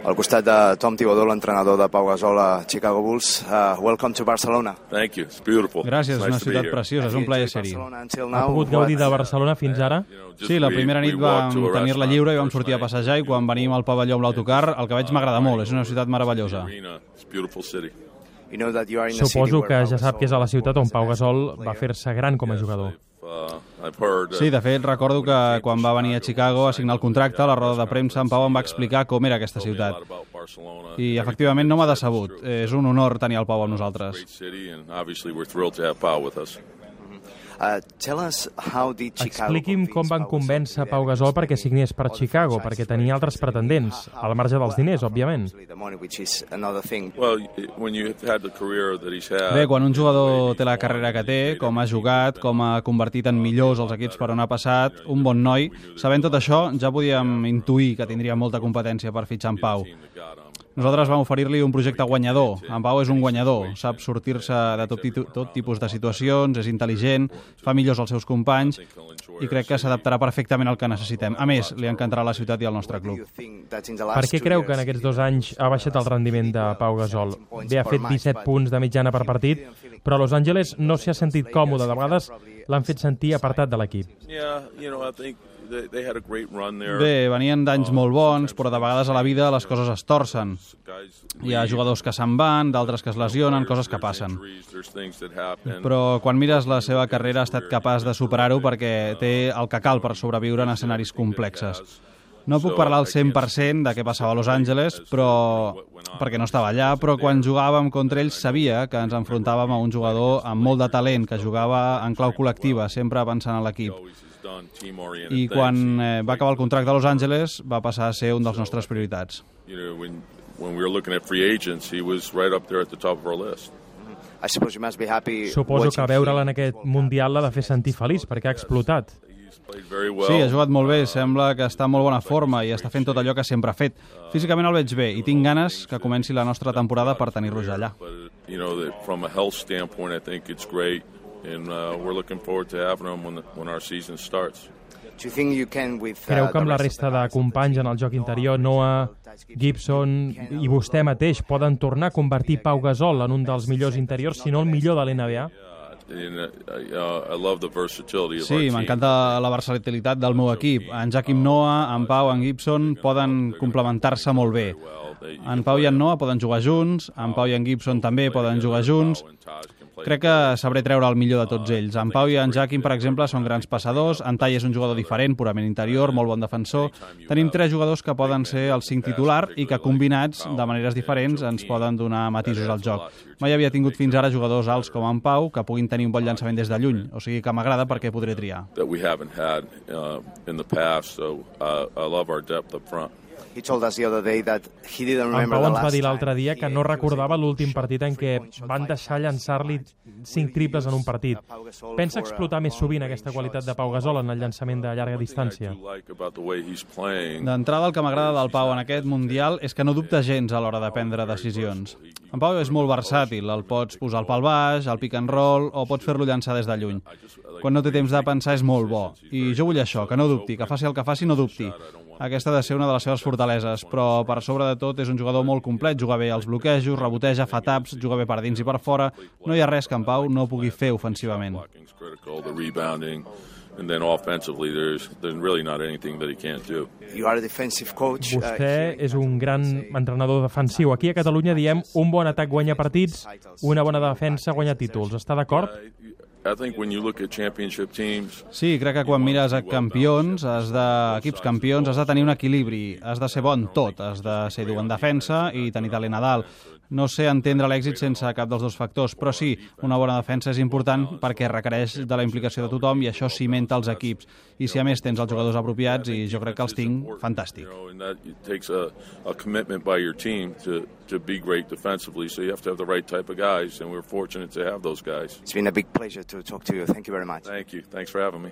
Al costat de Tom Thibodeau, l'entrenador de Pau Gasol a Chicago Bulls. Uh, welcome to Barcelona. Thank you. It's beautiful. Gràcies, és It's una nice be ciutat preciosa, és un plaer ser-hi. Ha pogut gaudir de Barcelona fins ara? Sí, la primera nit vam tenir-la lliure i vam sortir a passejar i quan venim al pavelló amb l'autocar el que veig m'agrada molt, és una ciutat meravellosa. It's a beautiful city. Suposo que ja sap que és a la ciutat on Pau Gasol va fer-se gran com a jugador. Uh, uh, Sí, de fet, recordo que quan va venir a Chicago a signar el contracte, a la roda de premsa, en Pau em va explicar com era aquesta ciutat. I, efectivament, no m'ha decebut. És un honor tenir el Pau amb nosaltres. Expliqui'm com van convèncer Pau Gasol perquè signés per Chicago, perquè tenia altres pretendents, al marge dels diners, òbviament. Bé, quan un jugador té la carrera que té, com ha jugat, com ha convertit en millors els equips per on ha passat, un bon noi, sabent tot això, ja podíem intuir que tindria molta competència per fitxar en Pau. Nosaltres vam oferir-li un projecte guanyador. En Pau és un guanyador, sap sortir-se de tot, titu- tot tipus de situacions, és intel·ligent, fa millors els seus companys i crec que s'adaptarà perfectament al que necessitem. A més, li encantarà la ciutat i el nostre club. Per què creu que en aquests dos anys ha baixat el rendiment de Pau Gasol? Bé, ha fet 17 punts de mitjana per partit, però a Los Angeles no s'hi ha sentit còmode. De vegades l'han fet sentir apartat de l'equip. yeah, you know, I think they, they had a great run there. Bé, venien d'anys molt bons, però de vegades a la vida les coses es torcen. Hi ha jugadors que se'n van, d'altres que es lesionen, coses que passen. Però quan mires la seva carrera ha estat capaç de superar-ho perquè té el que cal per sobreviure en escenaris complexes. No puc parlar al 100% de què passava a Los Angeles, però perquè no estava allà, però quan jugàvem contra ells sabia que ens enfrontàvem a un jugador amb molt de talent, que jugava en clau col·lectiva, sempre pensant en l'equip. I quan eh, va acabar el contracte a Los Angeles va passar a ser un dels nostres prioritats. You know, when when we were looking at free agents, he was right up there at the top of our list. I suppose you must be happy Suposo que veure'l en aquest Mundial l'ha de fer sentir feliç, perquè ha explotat. Sí, ha jugat molt bé, sembla que està en molt bona forma i està fent tot allò que sempre ha fet. Físicament el veig bé i tinc ganes que comenci la nostra temporada per tenir-lo ja allà. But you know, that from a health standpoint, I think it's great, and uh, we're looking forward to having him when the, when our season starts. Do you think you can with, uh, Creu que amb la resta de companys en el joc interior, Noah, Gibson i vostè mateix poden tornar a convertir Pau Gasol en un dels millors interiors, si no el millor de l'NBA? Uh, uh, Sí, m'encanta la versatilitat del meu equip. En Jaquim Noah, en Pau, en Gibson poden complementar-se molt bé. En Pau i en Noah poden jugar junts, en Pau i en Gibson també poden jugar junts. Crec que sabré treure el millor de tots ells. En Pau i en Jaquim, per exemple, són grans passadors. En Tai és un jugador diferent, purament interior, molt bon defensor. Tenim tres jugadors que poden ser el cinc titular i que combinats de maneres diferents ens poden donar matisos al joc. Mai havia tingut fins ara jugadors alts com en Pau que puguin tenir un bon llançament des de lluny. O sigui que m'agrada perquè podré triar. that we haven't had uh, in the past. So uh, I love our depth up front. He told us the other day that he didn't En remember Pau the ens va last dir l'altre dia que no recordava l'últim shoot partit en què van deixar llançar-li cinc triples en un partit. Pensa explotar més sovint aquesta qualitat de Pau Gasol en el llançament de llarga distància? D'entrada, el que m'agrada del Pau en aquest Mundial és que no dubta gens a l'hora de prendre decisions. En Pau és molt versàtil, el pots posar al pal baix, al pick and roll, o pots fer-lo llançar des de lluny. Quan no té temps de pensar és molt bo. I jo vull això, que no dubti, que faci el que faci, no dubti. Aquesta ha de ser una de les seves fortaleses, però per sobre de tot és un jugador molt complet, juga bé als bloquejos, reboteja, fa taps, juga bé per dins i per fora. No hi ha res que en Pau no pugui fer ofensivament. And then offensively, there's there's really not anything that he can't do. You are a defensive coach. uh, Vostè és un gran entrenador defensiu. Aquí a Catalunya diem un bon atac guanya partits, una bona defensa guanya títols. Està d'acord? Sí, crec que quan mires a campions, has de, equips campions, has de tenir un equilibri, has de ser bon tot, has de ser dur en defensa i tenir talent a dalt. No sé entendre l'èxit sense cap dels dos factors, però sí, una bona defensa és important perquè requereix de la implicació de tothom i això cimenta els equips. I si a més tens els jugadors apropiats, i jo crec que els tinc, fantàstic. It's been a big pleasure to talk to you. Thank you very much. Thank you. Thanks for having me.